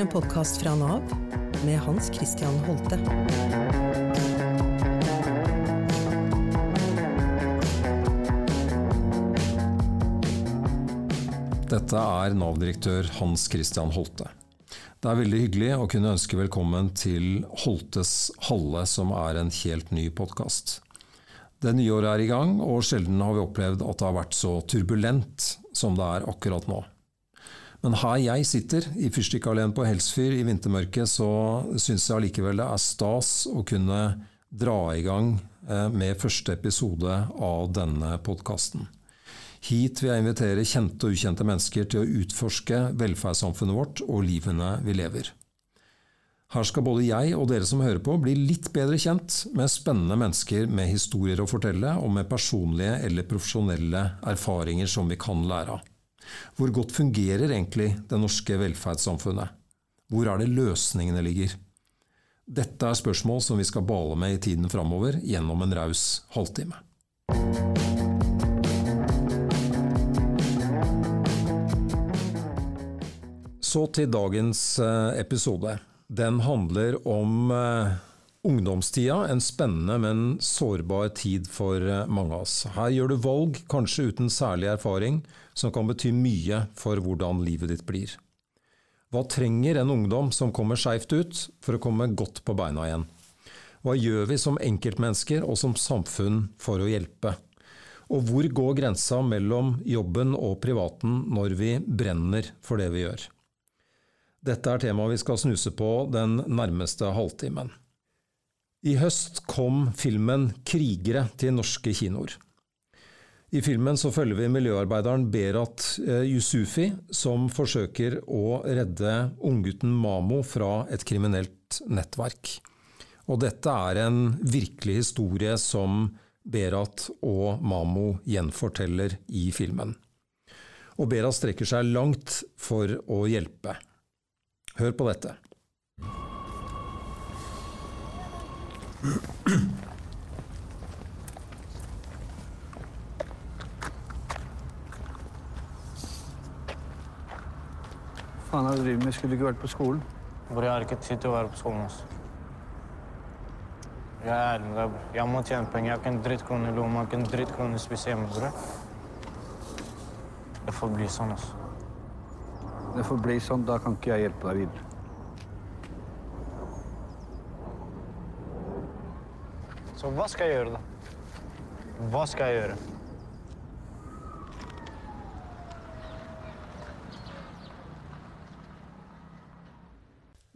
en podkast fra Nav med Hans Christian Holte. Dette er Nav-direktør Hans Christian Holte. Det er veldig hyggelig å kunne ønske velkommen til Holtes Halle, som er en helt ny podkast. Det nye året er i gang, og sjelden har vi opplevd at det har vært så turbulent som det er akkurat nå. Men her jeg sitter, i fyrstikkalleen på Helsfyr i vintermørket, så syns jeg allikevel det er stas å kunne dra i gang eh, med første episode av denne podkasten. Hit vil jeg invitere kjente og ukjente mennesker til å utforske velferdssamfunnet vårt og livene vi lever. Her skal både jeg og dere som hører på bli litt bedre kjent med spennende mennesker med historier å fortelle, og med personlige eller profesjonelle erfaringer som vi kan lære av. Hvor godt fungerer egentlig det norske velferdssamfunnet? Hvor er det løsningene ligger? Dette er spørsmål som vi skal bale med i tiden framover gjennom en raus halvtime. Så til dagens eh, episode. Den handler om eh, ungdomstida, en spennende, men sårbar tid for eh, mange av oss. Her gjør du valg, kanskje uten særlig erfaring, som kan bety mye for hvordan livet ditt blir. Hva trenger en ungdom som kommer skeivt ut, for å komme godt på beina igjen? Hva gjør vi som enkeltmennesker og som samfunn for å hjelpe? Og hvor går grensa mellom jobben og privaten når vi brenner for det vi gjør? Dette er temaet vi skal snuse på den nærmeste halvtimen. I høst kom filmen 'Krigere' til norske kinoer. I filmen så følger vi miljøarbeideren Berat eh, Yusufi, som forsøker å redde unggutten Mamo fra et kriminelt nettverk. Og dette er en virkelig historie som Berat og Mamo gjenforteller i filmen. Og Berat strekker seg langt for å hjelpe. Hør på dette. Faen er det du driver med? Skulle du ikke vært på skolen? Bror, jeg har ikke tid til å være på skolen. Altså. Jeg er ærlig med deg, bror. Jeg må tjene penger. Jeg har ikke en drittkrone i lomma. Ikke en drittkrone å spise hjemme, bror. Det får bli sånn, altså. Det får bli sånn. Da kan ikke jeg hjelpe deg videre. Så hva skal jeg gjøre, da? Hva skal jeg gjøre?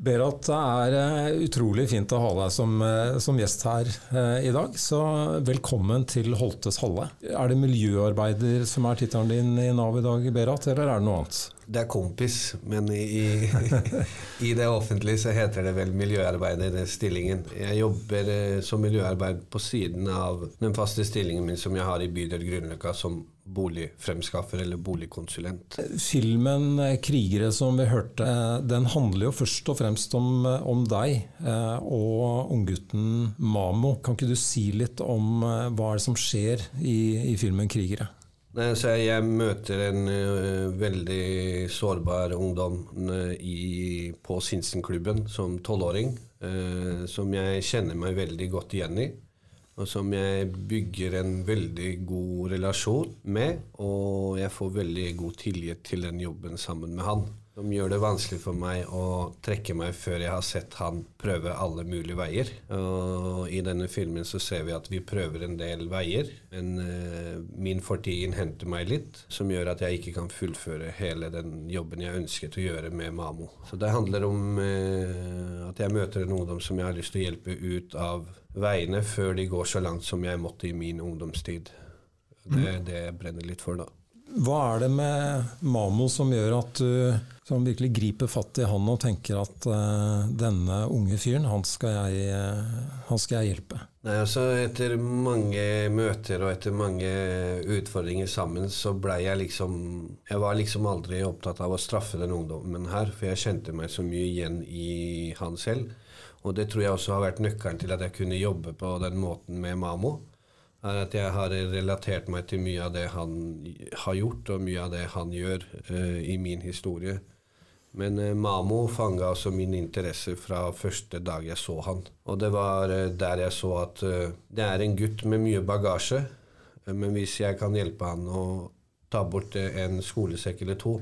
Berat, det er eh, utrolig fint å ha deg som, eh, som, gjest her eh, i dag. Så velkommen til Holtes Halle. Er det miljøarbeider som er tittelen din i Nav i dag, Berat, eller er det noe annet? Det er kompis, men i, i, det offentlige så heter det vel miljøarbeider, den stillingen. Jeg jobber som miljøarbeider på siden av den faste stillingen min som jeg har i bydel Grünerløkka som boligfremskaffer eller boligkonsulent. Filmen 'Krigere', som vi hørte, den handler jo først og fremst om, om deg eh, og unggutten Mamo. Kan ikke du si litt om eh, hva som skjer i, i filmen 'Krigere'? Jeg møter en veldig sårbar ungdom i, på Sinsenklubben som tolvåring, som jeg kjenner meg veldig godt igjen i og som jeg bygger en veldig god relasjon med. Og jeg får veldig god tillit til den jobben sammen med han som gjør det vanskelig for meg å trekke meg før jeg har sett han prøve alle mulige veier. Og I denne filmen så ser vi at vi prøver en del veier, men uh, min fortid innhenter meg litt, som gjør at jeg ikke kan fullføre hele den jobben jeg ønsket å gjøre med Mamo. Så det handler om uh, at jeg møter en ungdom som jeg har lyst til å hjelpe ut av veiene før de går så langt som jeg måtte i min ungdomstid. Det er det jeg brenner litt for, da. Hva er det med Mamo som gjør at du som virkelig griper fatt i han og tenker at uh, denne unge fyren, han skal, jeg, uh, han skal jeg hjelpe? Nei, altså Etter mange møter og etter mange utfordringer sammen, så blei jeg liksom Jeg var liksom aldri opptatt av å straffe den ungdommen her, for jeg kjente meg så mye igjen i han selv. Og det tror jeg også har vært nøkkelen til at jeg kunne jobbe på den måten med Mamo er at jeg har relatert meg til mye av det han har gjort, og mye av det han gjør uh, i min historie. Men uh, Mamo fanga altså min interesse fra første dag jeg så han. Og det var uh, der jeg så at det er en gutt med mye bagasje, men hvis jeg kan hjelpe han å ta bort en skolesekk eller to,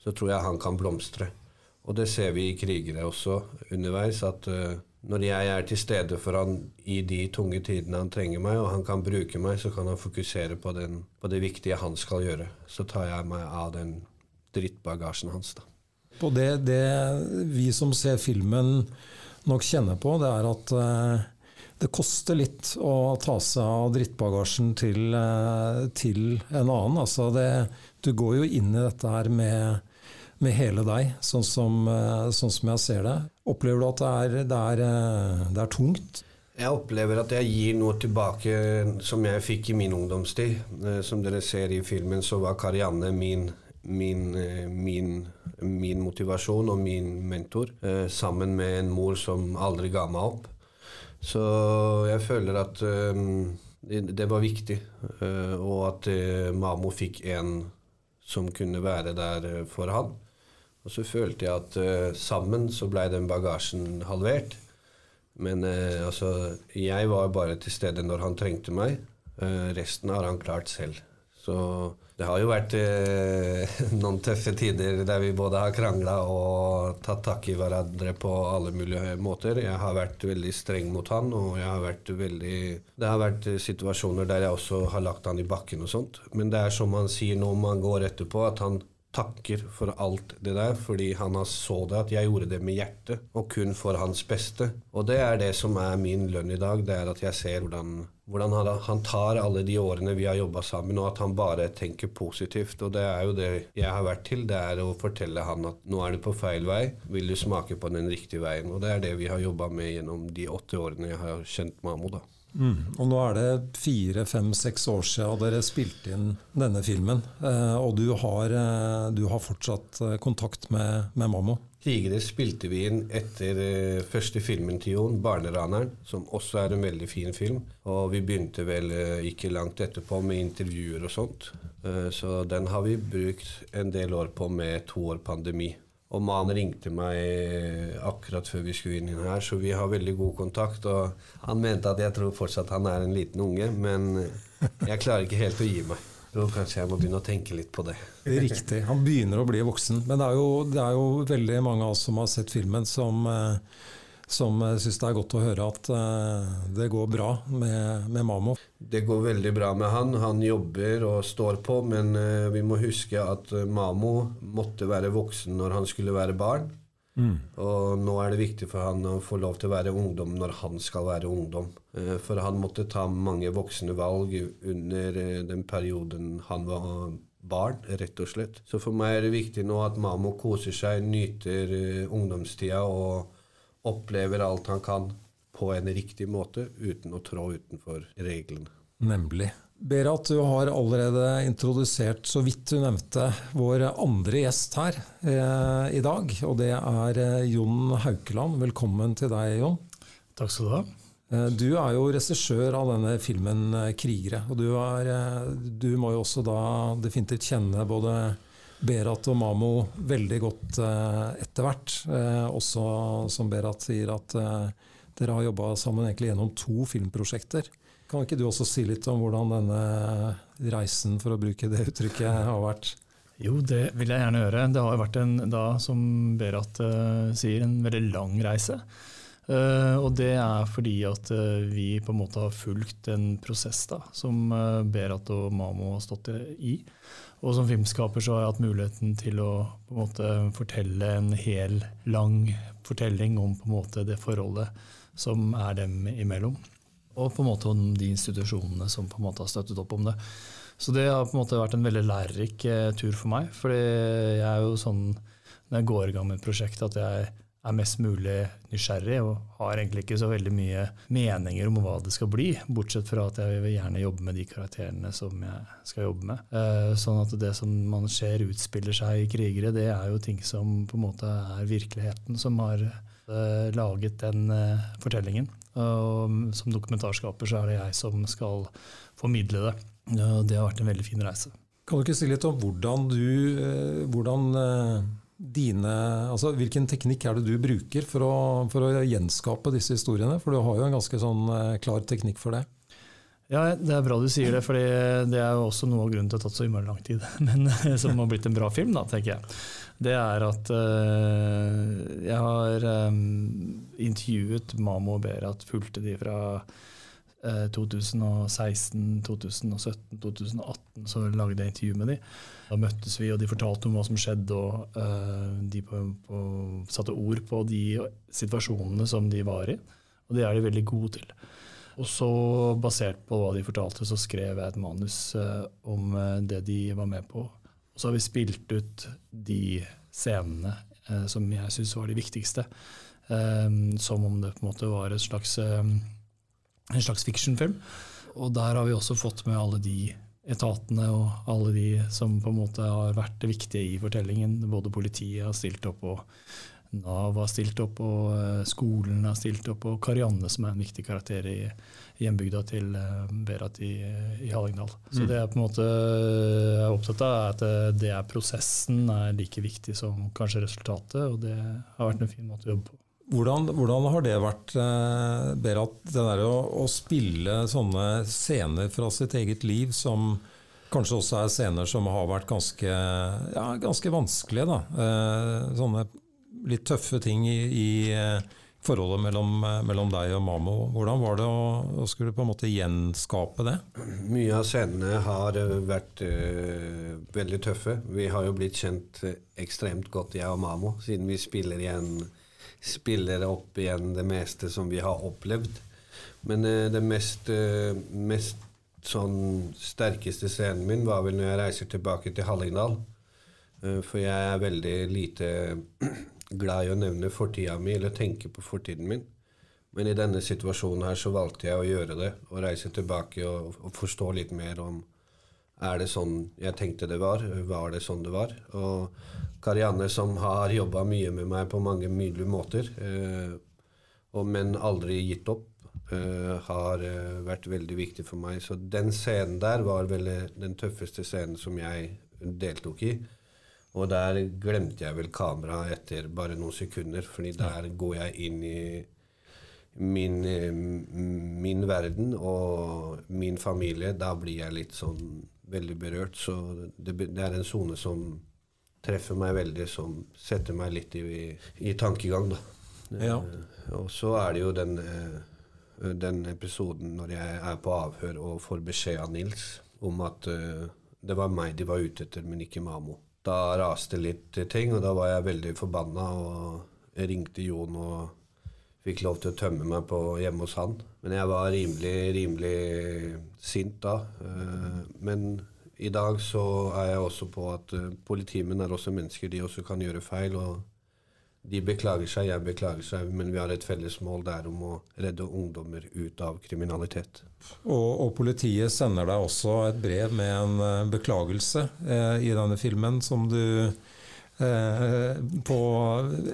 så tror jeg han kan blomstre. Og det ser vi i krigere også underveis, at eh, når jeg er til stede for han i de tunge tidene han trenger meg, og han kan bruke meg, så kan han fokusere på, den, på det viktige han skal gjøre. Så tar jeg meg av den drittbagasjen hans, da. Og det, det vi som ser filmen nok kjenner på, det er at eh, det koster litt å ta seg av drittbagasjen til, eh, til en annen. Altså det, du går jo inn i dette her med, med hele deg, sånn som, eh, sånn som jeg ser det. Opplever du at det er, det er, eh, det er tungt? Jeg opplever at jeg gir noe tilbake som jeg fikk i min ungdomstid. Eh, Som dere ser i filmen, så var Karianne min, min, min, min motivasjon og min mentor, sammen med en mor som aldri ga meg opp. Så jeg føler at det, var viktig, og at eh, Mamo fikk en som kunne være der for han. Og så følte jeg at uh, sammen så blei den bagasjen halvert. Men uh, altså, jeg var bare til stede når han trengte meg. Uh, resten har han klart selv. Så det har jo vært noen tøffe tider der vi både har krangla og tatt tak i hverandre på alle mulige måter. Jeg har vært veldig streng mot han, og har veldig Det har vært situasjoner der jeg også har lagt han i bakken og sånt. Men det er som han sier når man går etterpå, at han takker for alt det der, fordi han har så det at jeg gjorde det med hjertet, og kun for hans beste. Og det er det som er min lønn i dag, det er at jeg ser hvordan, hvordan han, tar alle de årene vi har jobba sammen, og at han bare tenker positivt. Og det er jo det jeg har vært til, det er å fortelle han at nå er du på feil vei, vil du smake på den riktige veien? Og det er det vi har jobba med gjennom de åtte årene jeg har kjent Mamo, da. Mm. Og nå er det fire, fem, seks år siden dere spilte inn denne filmen. Eh, og du har, eh, du har fortsatt eh, kontakt med, med Mammo. Krigere spilte vi inn etter eh, første filmen til Jon, 'Barneraneren', som også er en veldig fin film. Og vi begynte vel eh, ikke langt etterpå med intervjuer og sånt. Eh, så den har vi brukt en del år på med to år pandemi. Og Man ringte meg akkurat før vi skulle inn her, så vi har veldig god kontakt. Og han mente at jeg tror fortsatt han er en liten unge, men jeg klarer ikke helt å gi meg. Så kanskje jeg må begynne å tenke litt på det. Riktig. Han begynner å bli voksen. Men det er jo, det er jo veldig mange av oss som har sett filmen, som, eh, som syns det er godt å høre at eh, det går bra med, med Mamo. Det går veldig bra med han. Han jobber og står på, men eh, vi må huske at eh, Mamo måtte være voksen når han skulle være barn. Og nå er det viktig for han å få lov til å være ungdom når han skal være ungdom. Eh, For han måtte ta mange voksne valg under eh, den perioden han var barn, rett og slett. Så for meg er det viktig nå at Mamo koser seg, nyter eh, ungdomstida og opplever alt han kan på en riktig måte, uten å trå utenfor reglene. Nemlig. Berat, du har allerede introdusert, så vidt du nevnte, vår andre gjest her eh, i dag. Og det er eh, Jon Haukeland. Velkommen til deg, Jon. Takk skal du ha. Eh, Du er jo regissør av denne filmen eh, 'Krigere'. Og du, er, du må jo også da definitivt kjenne både Berat og Mamo veldig godt eh, etter hvert. Eh, Også som Berat sier, at eh, dere har jobba sammen egentlig gjennom to filmprosjekter. Kan ikke du også si litt om hvordan denne reisen, for å bruke det uttrykket, har vært? Jo, det vil jeg gjerne gjøre. Det har vært en, da, som Berat eh, sier, en veldig lang reise. Uh, og det er fordi at uh, vi på en måte har fulgt en prosess da, som Berat og Mamo har stått i. Og som filmskaper så har jeg hatt muligheten til å på en måte fortelle en hel, lang fortelling om på en måte det forholdet som er dem imellom. Og på en måte om de institusjonene som på en måte har støttet opp om det. Så det har på en måte vært en veldig lærerik eh, tur for meg. fordi jeg er jo sånn når jeg går i gang med et prosjekt, at jeg er mest mulig nysgjerrig og har egentlig ikke så veldig mye meninger om hva det skal bli, bortsett fra at jeg vil gjerne jobbe med de karakterene som jeg skal jobbe med. Eh, Sånn at det som man ser utspiller seg i krigere, det er jo ting som på en måte er virkeligheten, som har eh, laget den eh, fortellingen. Og som dokumentarskaper så er det jeg som skal formidle det. Og det har vært en veldig fin reise. Kan du ikke si litt om hvordan du, hvordan, dine altså Hvilken teknikk er det du bruker for å, for å gjenskape disse historiene? For du har jo en ganske sånn eh, klar teknikk for det. Ja, Det er bra du sier det, for det er jo også noe av grunnen til at det har tatt så innmari lang tid. Men som har blitt en bra film, da, tenker jeg. Det er at uh, jeg har um, intervjuet Mamo og Berat, fulgte de fra 2016, 2017, 2018. Så lagde jeg intervju med de. Da møttes vi, og de fortalte om hva som skjedde, og uh, de på, på, satte ord på de situasjonene som de var i. Og det er de veldig gode til. Og så, basert på hva de fortalte, så skrev jeg et manus uh, om uh, det de var med på. Og så har vi spilt ut de scenene uh, som jeg syns var de viktigste. som om det på en måte var et slags, en slags fictionfilm. Og der har vi også fått med alle de etatene og alle de som på en måte har vært viktige i fortellingen. Både politiet har stilt opp, og Nav har stilt opp, og eh, skolen har stilt opp, og Karianne, som er en viktig karakter i hjembygda til eh, Berat i, i Hallingdal. Så mm. det jeg på en måte er opptatt av, er at det er prosessen er like viktig som kanskje resultatet, og det har vært en fin måte å jobbe på. Hvordan, hvordan har det vært, eh, Berat, det der å, å spille sånne scener fra sitt eget liv som kanskje også er scener som har vært ganske, ja, ganske vanskelige. Da. sånne litt tøffe ting i, i eh, forholdet mellom, eh, mellom, deg og Mamo. Hvordan var det å, å, skulle på en måte gjenskape det? Mye av scenene har eh, vært øh, veldig tøffe. Vi har jo blitt kjent ekstremt godt, jeg og Mamo, siden vi spiller, igjen, spiller opp igjen det meste som vi har opplevd. Men uh, det mest, uh, mest sånn sterkeste scenen min var vel når jeg reiser tilbake til Hallingdal. For jeg er veldig lite glad i å nevne fortida mi eller tenke på fortiden min. Men i denne situasjonen her så valgte jeg å gjøre det. Å reise tilbake og, og, forstå litt mer om Er det sånn jeg tenkte det var? Var det sånn det var? Og Karianne, som har jobba mye med meg på mange mulige måter, eh, og, men aldri gitt opp, eh, har eh, vært veldig viktig for meg. Så den scenen der var vel den tøffeste scenen som jeg deltok i. Og der glemte jeg vel kameraet etter bare noen sekunder, fordi der går jeg inn i min, min, verden og min familie. Da blir jeg litt sånn veldig berørt. Så det, det er en sone som treffer meg veldig, som setter meg litt i, i tankegang, da. Ja. Uh, og så er det jo den, uh, den, episoden når jeg er på avhør og får beskjed av Nils om at uh, det var meg de var ute etter, men ikke Mamo da raste litt ting, og da var jeg veldig forbanna. Og ringte Jon og fikk lov til å tømme meg på hjemme hos han. Men jeg var rimelig, rimelig sint da. Eh, men i dag så er jeg også på at eh, politimenn er også mennesker, de også kan gjøre feil. og de beklager seg, jeg beklager seg, men vi har et felles mål der om å redde ungdommer ut av kriminalitet. Og, og politiet sender deg også et brev med en uh, beklagelse eh, i denne filmen, som du eh, på,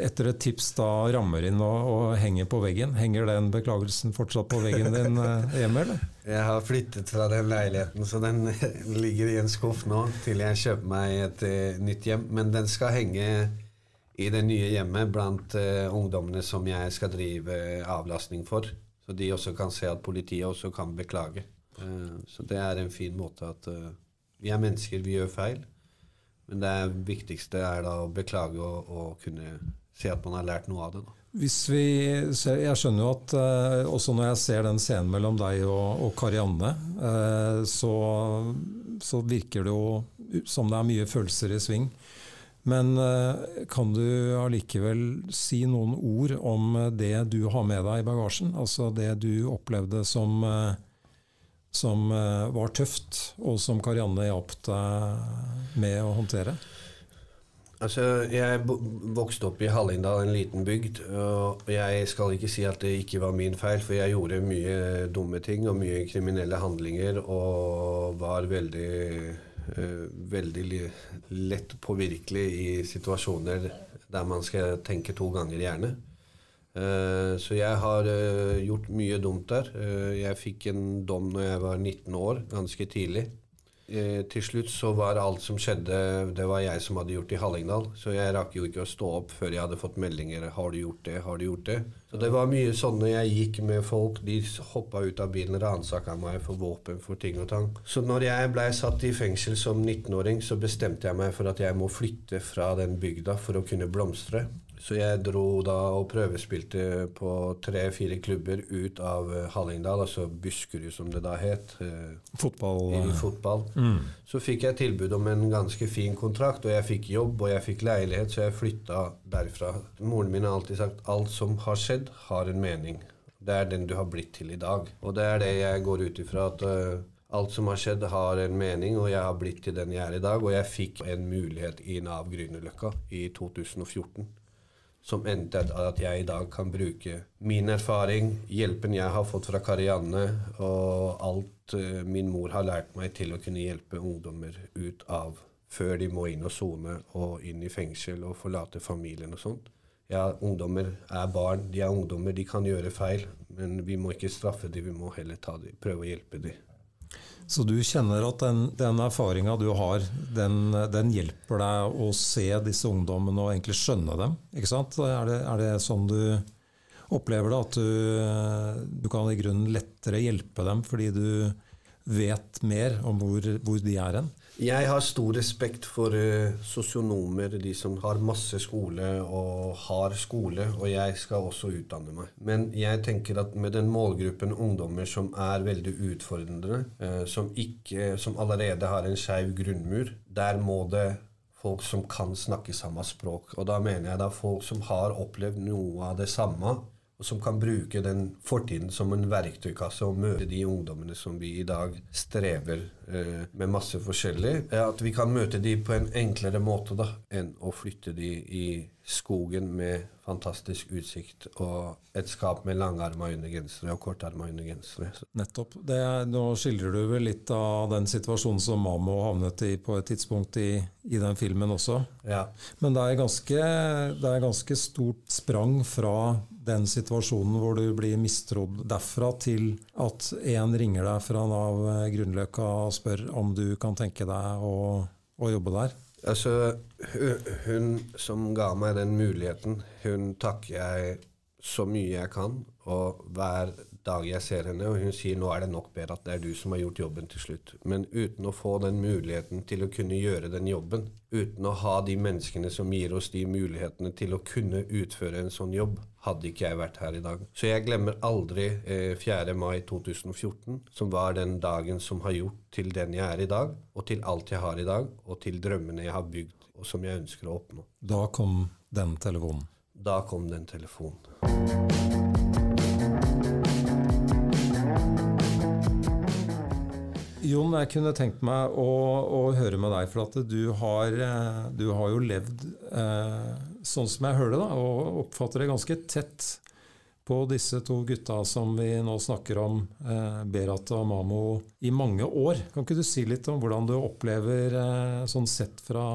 etter et tips da rammer inn og, og, henger på veggen. Henger den beklagelsen fortsatt på veggen din eh, hjemme, eller? Jeg har flyttet fra den leiligheten, så den ligger i en skuff nå til jeg kjøper meg et uh, nytt hjem. Men den skal henge i det nye hjemmet blant ungdommene som jeg skal drive avlastning for. Så de også kan se at politiet også kan beklage. Så det er en fin måte at vi er mennesker, vi gjør feil. Men det viktigste er da å beklage og, og kunne se at man har lært noe av det. Da. Hvis vi ser, Jeg skjønner jo at eh, også når jeg ser den scenen mellom deg og, og Karianne, så, så virker det jo som det er mye følelser i sving. Men eh, kan du allikevel si noen ord om eh, det du har med deg i bagasjen? Altså det du opplevde som, eh, som var tøft, og som Karianne hjalp deg med å håndtere? Altså, Jeg vokste opp i Hallingdal, en liten bygd. Og jeg skal ikke si at det ikke var min feil, for jeg gjorde mye dumme ting og mye kriminelle handlinger og var veldig uh, veldig lett påvirkelig i situasjoner der man skal tenke to ganger gjerne. Uh, så jeg har uh, gjort mye dumt der. jeg fikk en dom når jeg var 19 år, ganske tidlig. eh, til slutt så var alt som skjedde, det var jeg som hadde gjort i Hallingdal. Så jeg rakk jo ikke å stå opp før jeg hadde fått meldinger 'Har du gjort det? Har du gjort det?' Så det var mye sånn når jeg gikk med folk. De hoppa ut av bilen, ransaka meg for våpen, for ting og tang. Så når jeg blei satt i fengsel som 19-åring, så bestemte jeg meg for at jeg må flytte fra den bygda for å kunne blomstre. Så jeg dro da og prøvespilte på tre-fire klubber ut av eh, Hallingdal, altså Buskerud som det da het. eh, Fotball i eh, fotball. mm. Så fikk jeg tilbud om en ganske fin kontrakt, og jeg fikk jobb og jeg fikk leilighet, så jeg flytta derfra. Moren min har alltid sagt alt som har skjedd, har en mening. Det er den du har blitt til i dag. Og det er det jeg går ut ifra. at uh, Alt som har skjedd, har en mening, og jeg har blitt til den jeg er i dag. Og jeg fikk en mulighet i Nav Grünerløkka i 2014 som endte at- jeg i dag kan bruke min erfaring, hjelpen jeg har fått fra Karianne, og alt eh, min mor har lært meg til å kunne hjelpe ungdommer ut av før de må inn og sone og inn i fengsel og forlate familien og sånt. Ja, ungdommer er barn, de er ungdommer, de kan gjøre feil, men vi må ikke straffe dem, vi må heller dem, prøve å hjelpe dem. Så du kjenner at den, den erfaringa du har, den, den hjelper deg å se disse ungdommene og egentlig skjønne dem? ikke sant? Er det, er det sånn du opplever det, at du, du kan i grunnen lettere hjelpe dem fordi du vet mer om hvor, hvor de er hen? Jeg har stor respekt for uh, sosionomer, de som har masse skole og har skole, og jeg skal også utdanne meg. Men jeg tenker at med den målgruppen ungdommer som er veldig utfordrende, uh, som, ikke, som allerede har en skeiv grunnmur, der må det folk som kan snakke samme språk. Og da mener jeg da folk som har opplevd noe av det samme, som kan bruke den fortiden som en verktøykasse og møte de ungdommene som vi i dag strever eh, med masse forskjellig. eh, At vi kan møte de på en enklere måte da, enn å flytte de i skogen med fantastisk utsikt og et skap med langarma undergensere og kortarma undergensere. Nettopp. Det, nå skildrer du vel litt av den situasjonen som Mamo havnet i på et tidspunkt i, i den filmen også. Ja. Men det er ganske, det er ganske stort sprang fra den situasjonen hvor du blir mistrodd derfra, til at en ringer deg fra Nav Grünerløkka og spør om du kan tenke deg å, å jobbe der. Altså, hun som ga meg den muligheten, hun takker jeg så mye jeg kan. Og hver dag jeg ser henne, og hun sier nå er det nok bedre at det er du som har gjort jobben til slutt. Men uten å få den muligheten til å kunne gjøre den jobben, uten å ha de menneskene som gir oss de mulighetene til å kunne utføre en sånn jobb, hadde ikke jeg vært her i dag. Så jeg glemmer aldri eh, 4. mai 2014, som var den dagen som har gjort til den jeg er i dag, og til alt jeg har i dag, og til drømmene jeg har bygd, og som jeg ønsker å oppnå. Da kom den telefonen. Da kom den telefonen. Jon, jeg kunne tenkt meg å, å høre med deg, for at du har, eh, du har jo levd eh, sånn som jeg hører det, da, og oppfatter det ganske tett på disse to gutta som vi nå snakker om, eh, Berat og Mamo, i mange år. Kan ikke du si litt om hvordan du opplever, eh, sånn sett fra,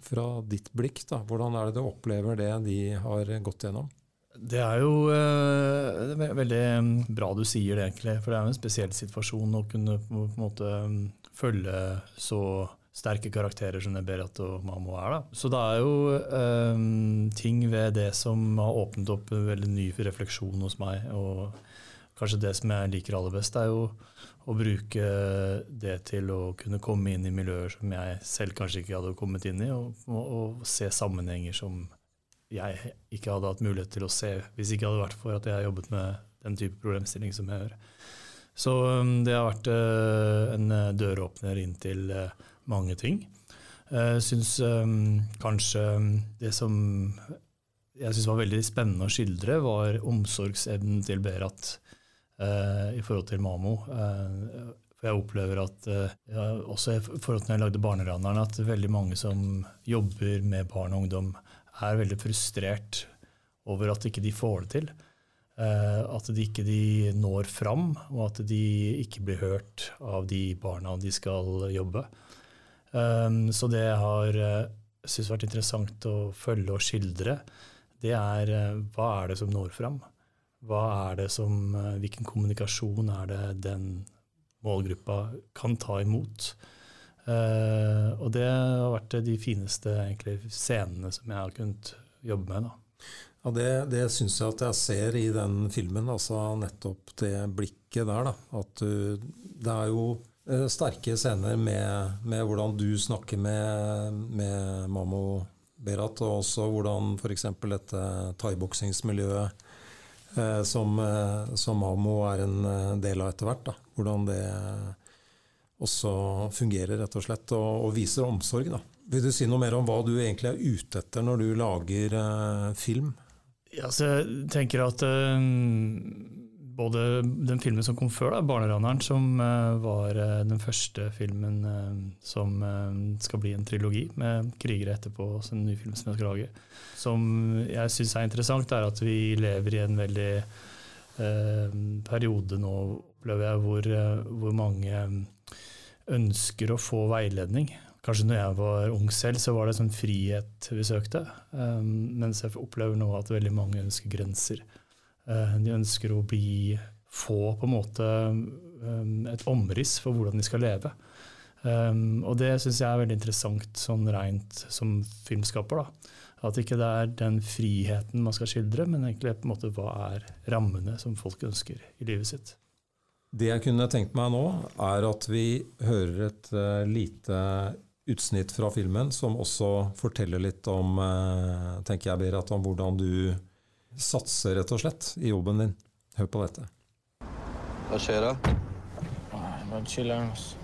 fra ditt blikk, da, hvordan er det du opplever det de har gått gjennom? Det er jo eh, det er veldig mm, bra du sier det, egentlig. For det er jo en spesiell situasjon å kunne på en måte mm, følge så sterke karakterer som det Berat og Mamo er. Da. Så det er jo eh, ting ved det som har åpnet opp en veldig ny refleksjon hos meg. Og kanskje det som jeg liker aller best, er jo å bruke det til å kunne komme inn i miljøer som jeg selv kanskje ikke hadde kommet inn i, og, og, og se sammenhenger som jeg ikke hadde hatt mulighet til å se hvis ikke hadde vært for at jeg har jobbet med den type problemstilling som jeg gjør. Så um, det har vært uh, en uh, døråpner inn til uh, mange ting. Jeg syns um, kanskje um, det som jeg synes var veldig spennende å skildre, var omsorgsevnen til Berat i forhold til Mamo. For jeg opplever at, også i forhold til når jeg lagde Barneraneren, at veldig mange som jobber med barn og ungdom, er veldig frustrert over at ikke de får det til. Eh, at de ikke de når fram, og at de ikke blir hørt av de barna de skal jobbe. Um, så det jeg har uh, syntes vært interessant å følge og skildre, det er hva er det som når fram? Hva er det som, hvilken kommunikasjon er det den målgruppa kan ta imot? Eh, og det har vært de fineste egentlig, scenene som jeg har kunnet jobbe med. da. Ja, Det, det syns jeg at jeg ser i den filmen, altså nettopp det blikket der. da, at du, Det er jo uh, sterke scener med, med hvordan du snakker med, med Mammo Berat, og også hvordan f.eks. dette thaiboksingsmiljøet som, som Mammo er en del av etter hvert, hvordan det også fungerer, rett og slett, og, og viser omsorg. da. Vil du si noe mer om hva du egentlig er ute etter når du lager eh, film? Ja, så jeg tenker at eh, både den filmen som kom før, da, 'Barneraneren', som eh, var eh, den første filmen eh, som eh, skal bli en trilogi med krigere etterpå, også en ny film som jeg skal lage, som jeg syns er interessant, er at vi lever i en veldig periode nå, opplever jeg, hvor, hvor mange ønsker å få veiledning. Kanskje når jeg var ung selv, så var det sånn frihet vi søkte. Um, mens jeg opplever nå at veldig mange ønsker grenser. Uh, de ønsker å bli få på en måte um, et omriss for hvordan de skal leve. Um, og det syns jeg er veldig interessant sånn rent som filmskaper. da. At ikke det er den friheten man skal skildre, men egentlig på en måte hva er rammene som folk ønsker i livet sitt. Det jeg kunne tenkt meg nå, er at vi hører et uh, lite utsnitt fra filmen som også forteller litt om uh, tenker jeg Berit, om hvordan du satser rett og slett i jobben din. Hør på dette. Hva skjer da? Nei, Bare chiller'n. ass.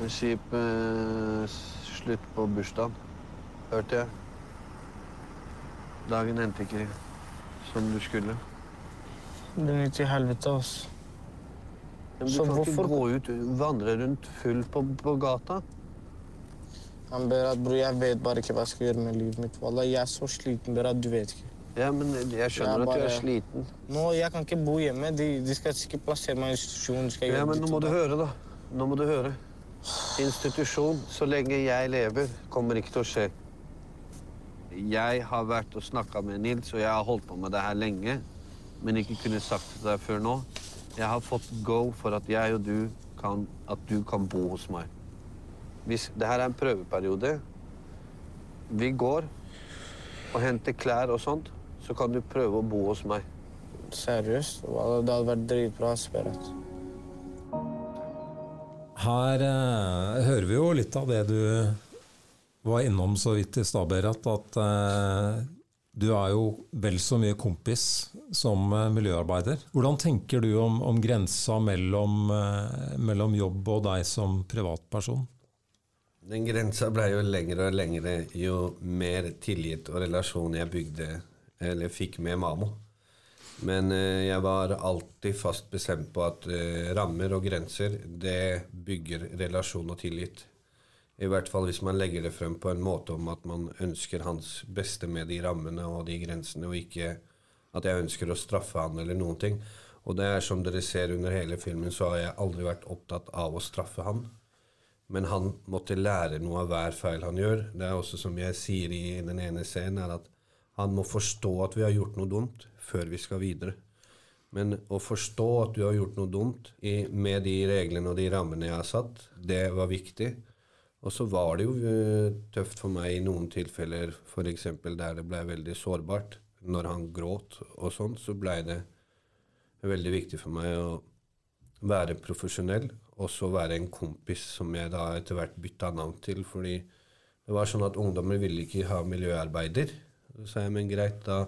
En kjip eh, slutt på bursdagen, hørte jeg. Dagen endte ikke som du skulle. Det gikk til helvete, altså. Men du Så kan ikke gå ut, vandre rundt full på, på gata. Han ber at bror, jeg vet bare ikke hva jeg skal gjøre med livet mitt. Wallah, jeg er så sliten, Berat. du vet ikke. Ja, men jeg skjønner Jeg at du er sliten. Nå, jeg kan ikke bo hjemme. De, de skal sikkert plassere meg i institusjon. Ja, men nå må du høre, da. Nå må du høre. Institusjon, så lenge jeg lever, kommer ikke til å skje. Jeg har vært og snakka med Nils, og jeg har holdt på med det her lenge, men ikke kunne sagt det til deg før nå. Jeg har fått go for at jeg og du kan, at du kan bo hos meg. Hvis det her er en prøveperiode Vi går og henter klær og sånt, så kan du prøve å bo hos meg. Seriøst? Det hadde vært dritbra. Sperat. Her eh, hører vi jo litt av det du var innom så vidt i stad, Berit, at eh, du er jo vel så mye kompis som eh, miljøarbeider. Hvordan tenker du om, om grensa mellom, eh, mellom jobb og deg som privatperson? Den grensa ble jo lengre og lengre jo mer tillit og relasjon jeg bygde, eller fikk med Mamo. Men eh, jeg var alltid fast bestemt på at eh, rammer og grenser, det bygger relasjon og tillit. I hvert fall hvis man legger det frem på en måte om at man ønsker hans beste med de rammene og de grensene, og ikke at jeg ønsker å straffe han eller noen ting. Og det er som dere ser under hele filmen, så har jeg aldri vært opptatt av å straffe han. Men han måtte lære noe av hver feil han gjør. Det er også som jeg sier i den ene scenen, er at han må forstå at vi har gjort noe dumt, før vi skal videre. Men å forstå at du har gjort noe dumt i, med de reglene og de rammene jeg har satt, det var viktig. Og så var det jo eh, tøft for meg i noen tilfeller, f.eks. der det ble veldig sårbart. Når han gråt og sånn, så blei det veldig viktig for meg å være profesjonell, og så være en kompis som jeg da etter hvert bytta navn til. Fordi det var sånn at ungdommer ville ikke ha miljøarbeider. Så sa jeg, men greit, da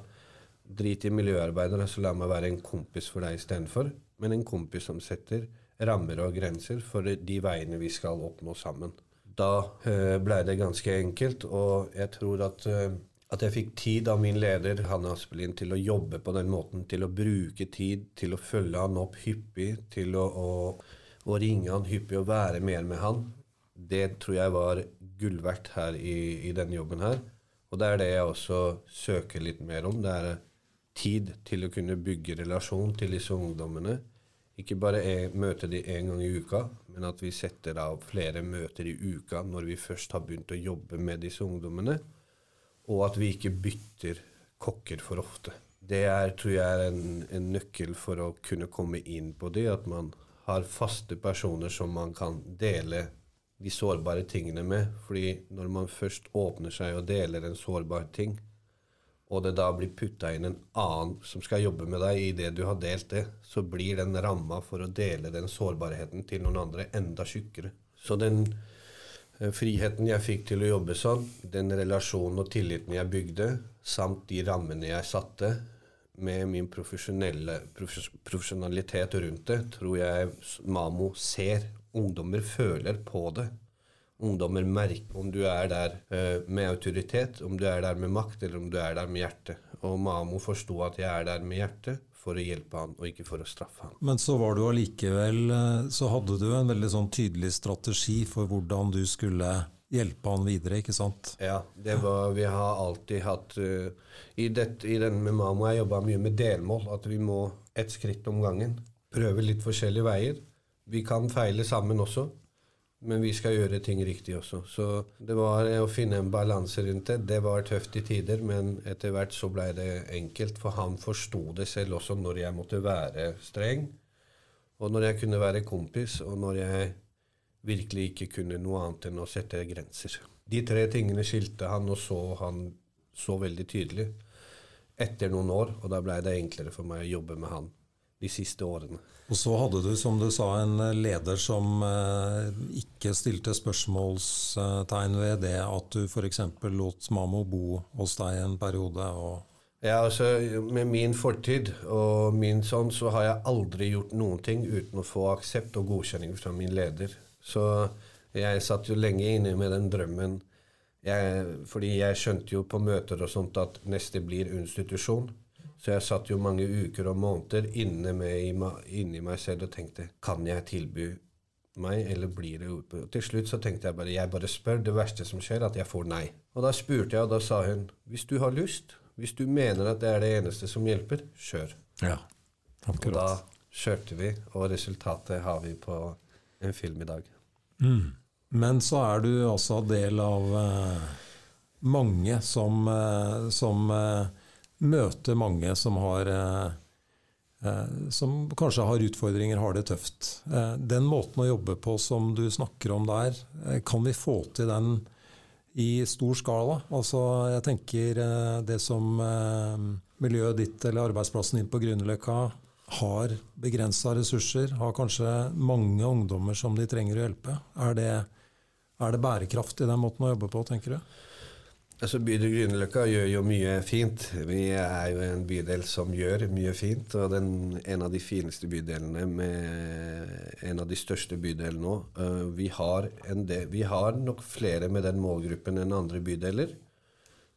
drit i miljøarbeider, så la meg være en kompis for deg istedenfor. Men en kompis som setter rammer og grenser for de veiene vi skal oppnå sammen. Da eh, blei det ganske enkelt, og jeg tror at eh, at jeg fikk tid av min leder Hanne Aspelin til å jobbe på den måten, til å bruke tid, til å følge han opp hyppig, til å, å, å ringe han hyppig og være mer med han. Det tror jeg var gull verdt her i, i denne jobben her. Og det er det jeg også søker litt mer om. Det er tid til å kunne bygge relasjon til disse ungdommene. Ikke bare møter møte de en gang i uka, men at vi setter av flere møter i uka når vi først har begynt å jobbe med disse ungdommene og at vi ikke bytter kokker for ofte. Det er, tror jeg er en, en nøkkel for å kunne komme inn på det. At man har faste personer som man kan dele de sårbare tingene med. Fordi når man først åpner seg og deler en sårbar ting, og det da blir putta inn en annen som skal jobbe med deg i det du har delt det, så blir den ramma for å dele den sårbarheten til noen andre enda tjukkere. Så den eh, friheten jeg fikk til å jobbe sånn, den relasjonen og tilliten jeg bygde, samt de rammene jeg satte, med min profes, profesjonalitet rundt det, tror jeg Mamo ser. Ungdommer føler på det. Ungdommer merker om du er der uh, med autoritet, om du er der med makt, eller om du er der med hjerte. Og Mamo forsto at jeg er der med hjerte for å hjelpe han, og ikke for å straffe han. Men så var du allikevel eh, Så hadde du en veldig sånn tydelig strategi for hvordan du skulle hjelpe han videre, ikke sant? Ja, det var Vi har alltid hatt uh, i, dette, I den med Mamo jeg jobba mye med delmål. At vi må ett skritt om gangen. Prøve litt forskjellige veier. Vi kan feile sammen også. Men vi skal gjøre ting riktig også. Så det var å finne en balanse rundt det. Det var tøft i tider, men etter hvert så ble det enkelt. For han forsto det selv også når jeg måtte være streng, og når jeg kunne være kompis, og når jeg virkelig ikke kunne noe annet enn å sette grenser. De tre tingene skilte han, og så han så veldig tydelig etter noen år, og da ble det enklere for meg å jobbe med han de siste årene. Og så hadde du, som du sa, en leder som eh, ikke stilte spørsmålstegn ved det at du f.eks. lot Mamo bo hos deg en periode. ja, altså Med min fortid og min sånn, så har jeg aldri gjort noen ting uten å få aksept og godkjenning fra min leder. Så jeg satt jo lenge inne med den drømmen. Jeg, fordi jeg skjønte jo på møter og sånt at neste blir institusjon. Så jeg satt jo mange uker og måneder inne, med, inni meg selv og tenkte Kan jeg tilby meg, eller blir det? Og til slutt så tenkte jeg bare Jeg bare spør. Det verste som skjer, at jeg får nei. Og da spurte jeg, og da sa hun Hvis du har lyst, hvis du mener at det er det eneste som hjelper, kjør. Ja, akkurat. Og da kjørte vi, og resultatet har vi på en film i dag. Mm. Men så er du altså del av uh, mange som, uh, som eh, møter mange som har eh, eh, som kanskje har utfordringer, har det tøft. Eh, den måten å jobbe på som du snakker om der, kan vi få til den i stor skala? Altså, jeg tenker det som miljøet ditt eller arbeidsplassen din på Grünerløkka har begrensa ressurser, har kanskje mange ungdommer som de trenger å hjelpe. Er det, er det bærekraft i den måten å jobbe på, tenker du? Altså Bydel Grünerløkka gjør jo mye fint. Vi er jo en bydel som gjør mye fint. Og den, en av de fineste bydelene med en av de største bydelene nå. Uh, vi, har vi, har nok flere med den målgruppen enn andre bydeler.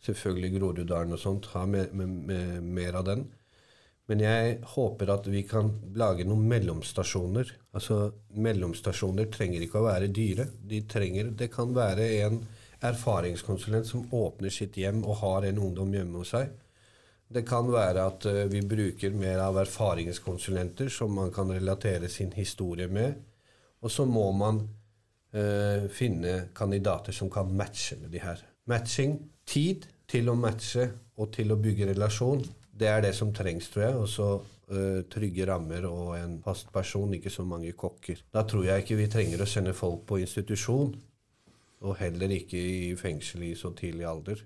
Selvfølgelig Groruddalen og sånt har med, med, med, mer av den. Men jeg håper at vi kan lage noen mellomstasjoner. Altså Mellomstasjoner trenger ikke å være dyre. De trenger, det kan være en erfaringskonsulent som åpner sitt hjem og har en ungdom hjemme hos seg. Det kan være at uh, vi bruker mer av erfaringskonsulenter som man kan relatere sin historie med. Og så må man uh, finne kandidater som kan matche med de her. Matching, tid til å matche og til å bygge relasjon, det er det som trengs, tror jeg. Og så uh, trygge rammer og en fast person, ikke så mange kokker. Da tror jeg ikke vi trenger å sende folk på institusjon og heller ikke i fengsel i så tidlig alder.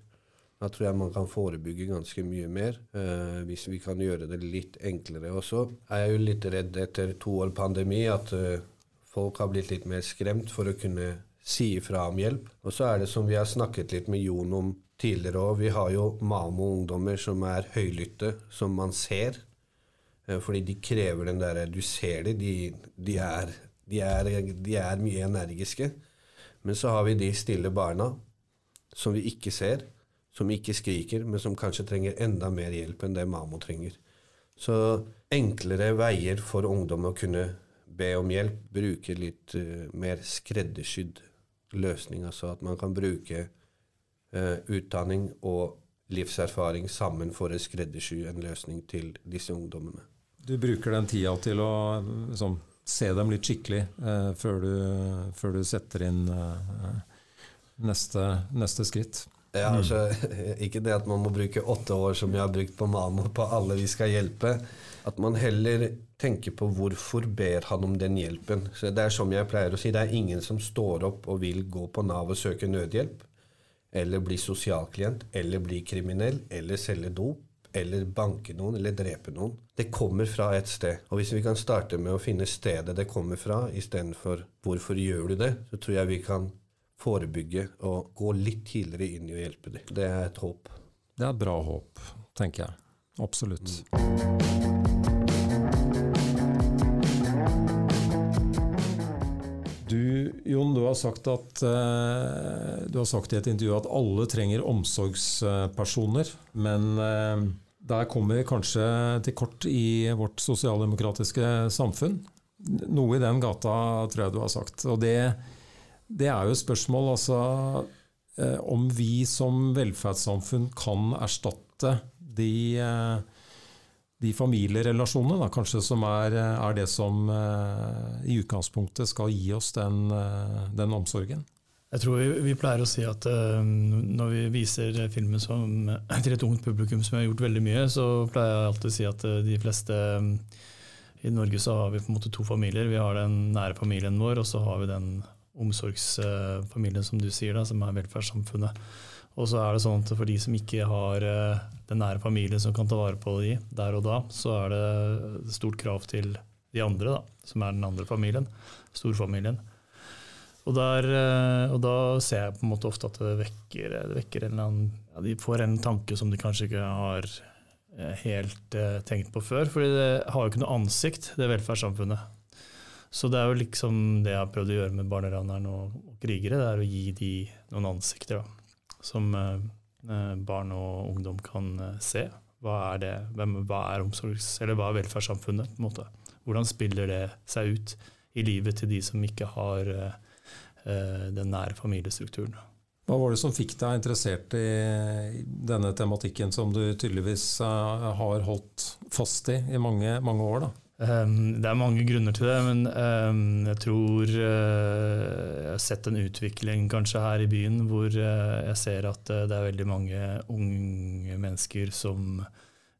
Da tror jeg man kan forebygge ganske mye mer eh, hvis vi kan gjøre det litt enklere. Og så er jeg jo litt redd etter to år pandemi at eh, folk har blitt litt mer skremt for å kunne si ifra om hjelp. Og så er det som vi har snakket litt med Jon om tidligere òg, vi har jo Mamo-ungdommer som er høylytte, som man ser. Eh, fordi de krever den derre Du ser det, de, de, er, de, er, de er mye energiske. Men så har vi de stille barna som vi ikke ser, som ikke skriker, men som kanskje trenger enda mer hjelp enn det Mamo trenger. Så enklere veier for ungdom å kunne be om hjelp, bruke litt uh, mer skreddersydd løsning. Altså at man kan bruke uh, utdanning og livserfaring sammen for å skreddersy en løsning til disse ungdommene. Du bruker den tida til å liksom, se dem litt skikkelig eh, før, du, før, du, setter inn eh, neste, neste, skritt. Ja, altså, ikke det at man må bruke åtte år som jeg har brukt på Mano, på alle vi skal hjelpe. At man heller tenker på hvorfor ber han om den hjelpen. Så Det er som jeg pleier å si, det er ingen som står opp og vil gå på Nav og søke nødhjelp. Eller bli sosialklient, eller bli kriminell, eller selge dop, eller banke noen, eller drepe noen. Det kommer fra et sted. Og hvis vi kan starte med å finne stedet det kommer fra, istedenfor 'hvorfor gjør du det', så tror jeg vi kan forebygge og gå litt tidligere inn i å hjelpe dem. Det er et håp. Det er et bra håp, tenker jeg. Absolutt. Du, Jon, du har, sagt at, eh, du har sagt i et intervju at alle trenger omsorgspersoner. Men eh, der kommer vi kanskje til kort i vårt sosialdemokratiske samfunn. Noe i den gata tror jeg du har sagt. Og det, det er jo et spørsmål altså, eh, om vi som velferdssamfunn kan erstatte de de familierelasjonene da, kanskje som er, er det som uh, i utgangspunktet skal gi oss den, uh, den omsorgen? Jeg tror vi, vi, pleier å si at uh, når vi viser filmen som, til et ungt publikum som har gjort veldig mye, så pleier jeg alltid å si at de fleste I Norge så har vi på en måte to familier. Vi har den nære familien vår, og så har vi den omsorgsfamilien som du sier, da, som er velferdssamfunnet. Og så er det sånn at for de som ikke har eh, den nære familien som kan ta vare på de der og da, så er det stort krav til de andre, da, som er den andre familien, storfamilien. Og, der, eh, og da ser jeg på en måte ofte at det vekker, det vekker en annen ja, De får en tanke som de kanskje ikke har eh, helt tenkt på før. fordi det har jo ikke noe ansikt, det velferdssamfunnet. Så det er jo liksom det jeg har prøvd å gjøre med barneraneren og krigere, det er å gi de noen ansikter. da som eh, barn og ungdom kan eh, se. Hva er det? Hvem, hva er omsorgs... Eller hva er velferdssamfunnet? på en måte? Hvordan spiller det seg ut i livet til de som ikke har den nære familiestrukturen? Hva var det som fikk deg interessert i denne tematikken som du tydeligvis har holdt fast i i mange, mange år? da? Um, det er mange grunner til det, men um, jeg tror uh, jeg har sett en utvikling kanskje her i byen hvor uh, jeg ser at uh, det er veldig mange unge mennesker som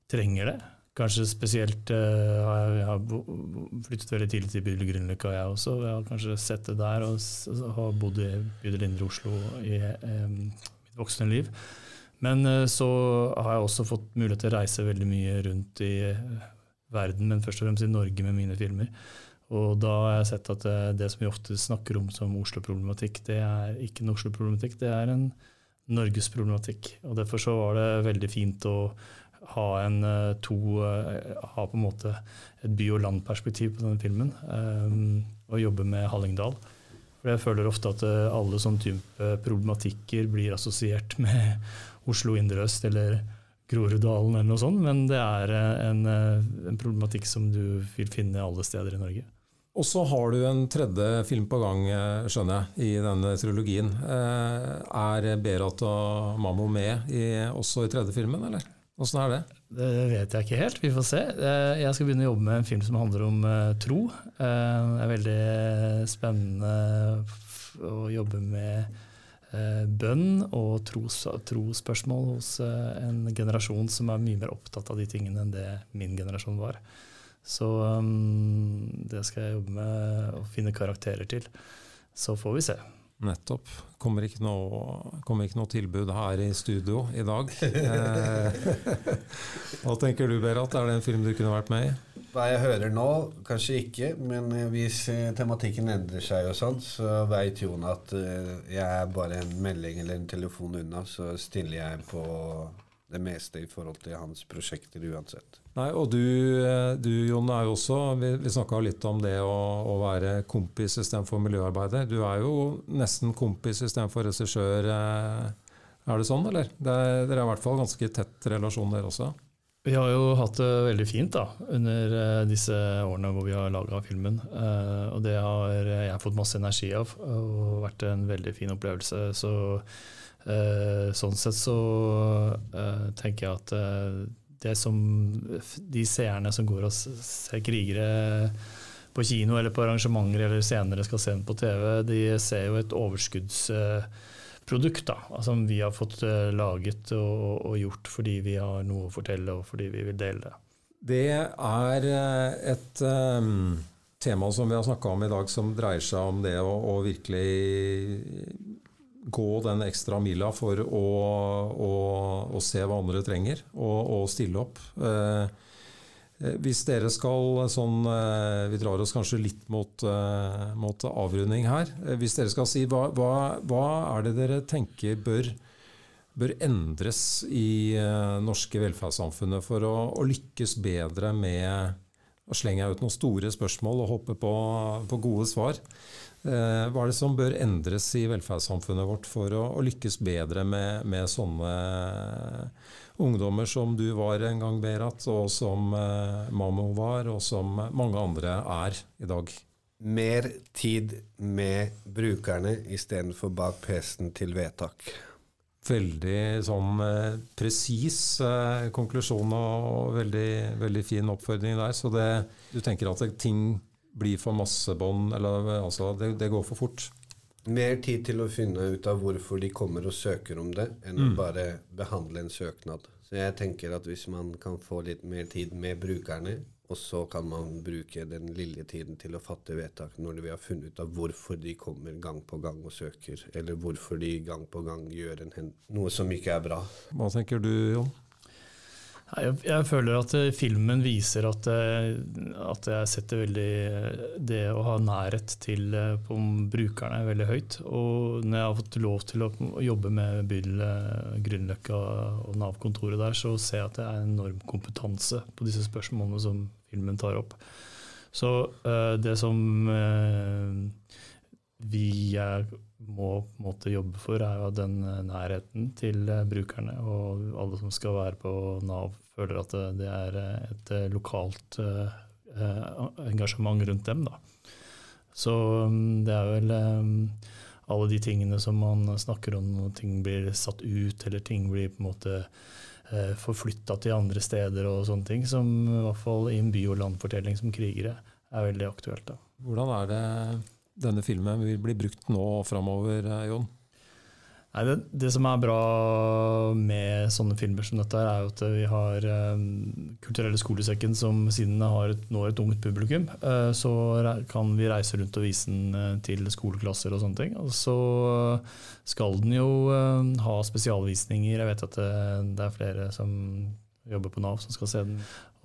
trenger det. Kanskje spesielt har jeg, har flyttet veldig tidlig til bydel Grünerløkka, jeg også. Jeg har kanskje sett det der og, og har bodd i bydel Indre Oslo i um, mitt voksne liv. Men så har jeg også fått mulighet til å reise veldig mye rundt i verden, men først og fremst i Norge med mine filmer. Og da har jeg sett at det, eh, det som vi ofte snakker om som Oslo-problematikk, det er ikke en Oslo-problematikk, det er en Norges-problematikk. Og derfor så var det veldig fint å ha, en, eh, to, eh, ha på en måte et by- og landperspektiv på denne filmen, um, og jobbe med Hallingdal. For jeg føler ofte at alle sånne type problematikker blir assosiert med Oslo indre øst eller Groruddalen eller noe sånt, men det er eh, en, eh, en, problematikk som du vil finne alle steder i Norge. Og så har du en tredje film på gang, eh, skjønner jeg, i denne trilogien. Er Berat og Mammo med i, også i tredje filmen, eller? Åssen er det? Det vet jeg ikke helt, vi får se. Jeg skal begynne å jobbe med en film som handler om tro. Det er veldig spennende å jobbe med bønn og tros, trosspørsmål hos eh, en generasjon som er mye mer opptatt av de tingene enn det min generasjon var. Så um, det skal jeg jobbe med å finne karakterer til. Så får vi se. Nettopp. Kommer ikke noe, kommer ikke noe tilbud her i studio i dag. Eh, hva tenker du, Berat? Er det en film du kunne vært med i? Hva jeg hører nå, kanskje ikke, men hvis eh, tematikken endrer seg, og sånn, så veit Jon at eh, jeg er bare en melding eller en telefon unna, så stiller jeg på det meste i forhold til hans prosjekter uansett. Nei, og du, eh, du Jon, er jo også Vi, vi snakka litt om det å, å være kompis istedenfor miljøarbeider. Du er jo nesten kompis istedenfor regissør. Er det sånn, eller? Det er, dere har i hvert fall ganske tett relasjon, dere også? Vi har jo hatt det veldig fint da, under uh, disse årene hvor vi har laga filmen. Og det har jeg fått masse energi av og vært en veldig fin opplevelse. Så sånn sett så tenker jeg at det som de seerne som går og ser krigere på kino eller på arrangementer eller senere skal se den på TV, de ser jo et overskuddsprodukt da, som vi har fått laget og, og, gjort fordi vi har noe å fortelle og fordi vi vil dele det. Det er et um, tema som vi har snakka om i dag, som dreier seg om det å, å virkelig gå den ekstra mila for å, å, å, se hva andre trenger, og, og stille opp. Uh, Eh, hvis dere skal sånn eh, Vi drar oss kanskje litt mot, eh, mot avrunding her. Hvis dere skal si hva, hva, hva er det dere tenker bør, bør endres i norske velferdssamfunnet for å, å, lykkes bedre med å slenger jeg ut noen store spørsmål og hopper på, på gode svar. Hva er det som bør endres i velferdssamfunnet vårt for å, å lykkes bedre med, med sånne ungdommer som du var en gang, Berat, og som eh, Mammo var, og som mange andre er i dag? Mer tid med brukerne istedenfor bak PC-en til vedtak. Veldig sånn eh, presis eh, konklusjon og veldig, veldig fin oppfordring der. Så det, du tenker at ting blir for massebånd, altså det, det går for fort? Mer tid til å finne ut av hvorfor de kommer og søker om det, enn mm. å bare behandle en søknad. Så jeg tenker at hvis man kan få litt mer tid med brukerne, og så kan man bruke den lille tiden til å fatte vedtak når vi har funnet ut av hvorfor de kommer gang på gang og søker, eller hvorfor de gang på gang gjør en, noe som ikke er bra. Hva tenker du, Jon? Jeg, jeg, føler at eh, filmen viser at, eh, at, jeg setter veldig eh, det å ha nærhet til brukerne veldig høyt. Og når jeg har fått lov til å jobbe med bydel Grünerløkka og Nav-kontoret der, så ser jeg at det er enorm kompetanse på disse spørsmålene som filmen tar opp. Så det som vi er må på en måte jobbe for, er jo den eh, nærheten til eh, brukerne. Og alle som skal være på Nav, føler at det er eh, et lokalt engasjement rundt dem. Da. Så mm, det er vel alle de tingene som man snakker om når ting blir satt ut, eller ting blir på en måte forflytta til andre steder og sånne ting, som i hvert fall i en by- og landfortelling som krigere er veldig aktuelt. da. Hvordan er det denne filmen vil bli brukt nå og framover, eh, Jon? Nei, det, det, som er bra med sånne filmer som dette, er jo at vi har um, Kulturelle skolesekken, som siden har et, når et ungt publikum, uh, så kan vi reise rundt og vise den til skoleklasser og sånne ting. Og så skal den jo uh, ha spesialvisninger. Jeg vet at det, det, er flere som jobber på Nav som skal se den.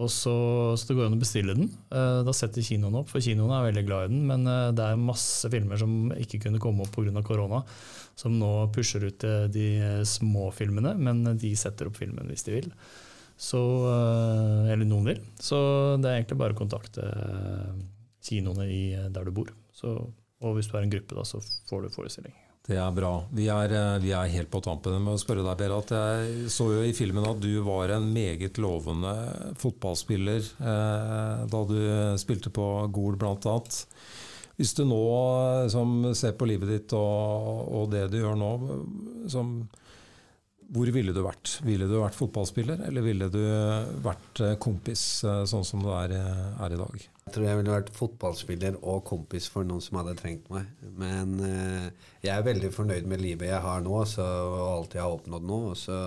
Og så, så det går an å bestille den. Uh, da setter kinoen opp, for kinoen er veldig glad i den. Men uh, det er masse filmer som ikke kunne komme opp pga. korona, som nå pusher ut uh, de små filmene, men de setter opp filmen hvis de vil. Så, eller noen vil. Så det er egentlig bare å kontakte kinoene der du bor. Så, og hvis du er en gruppe, da, så får du forestilling. Det er bra. Vi er, eh, vi er, helt på tampen med å spørre deg, Berat. Jeg så jo i filmen at du var en meget lovende fotballspiller eh, da du spilte på Gol bl.a. Hvis du nå som ser på livet ditt og, og det du gjør nå, som, hvor ville du vært? Ville du vært fotballspiller, eller ville du vært eh, kompis, eh, sånn som du er, er i dag? Jeg tror jeg ville vært fotballspiller og kompis for noen som hadde trengt meg. Men eh, jeg er veldig fornøyd med livet jeg har nå, så, og alt jeg har oppnådd nå. Og så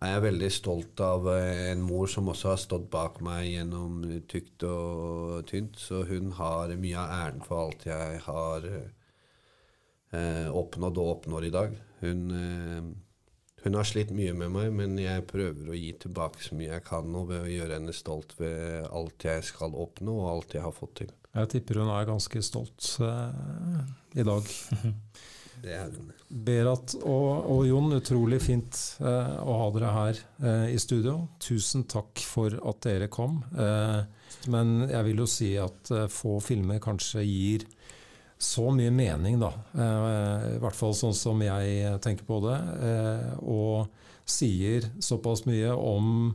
er jeg veldig stolt av eh, en mor som også har stått bak meg gjennom tykt og tynt. Så hun har mye av æren for alt jeg har eh, oppnådd og oppnår i dag. Hun eh, hun har slitt mye med meg, men jeg prøver å gi tilbake så mye jeg kan nå ved å gjøre henne stolt ved alt jeg skal oppnå, og alt jeg har fått til. Jeg tipper hun er ganske stolt uh, i dag. Det er hun. Berat og, og Jon, utrolig fint uh, å ha dere her uh, i studio. Tusen takk for at dere kom. men jeg vil jo si at få filmer kanskje gir så mye mening, da. Eh, I hvert fall sånn som jeg tenker på det. Eh, og sier såpass mye om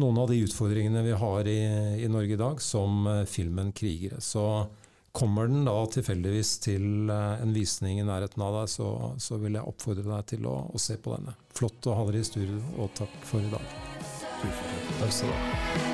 noen av de utfordringene vi har i, i Norge i dag, som eh, filmen 'Krigere'. Så kommer den da tilfeldigvis til en visning i nærheten av deg, så, så vil jeg oppfordre deg til å, å, se på denne. Flott å ha dere i studio, og takk for i dag. Tusen takk. Takk skal du ha.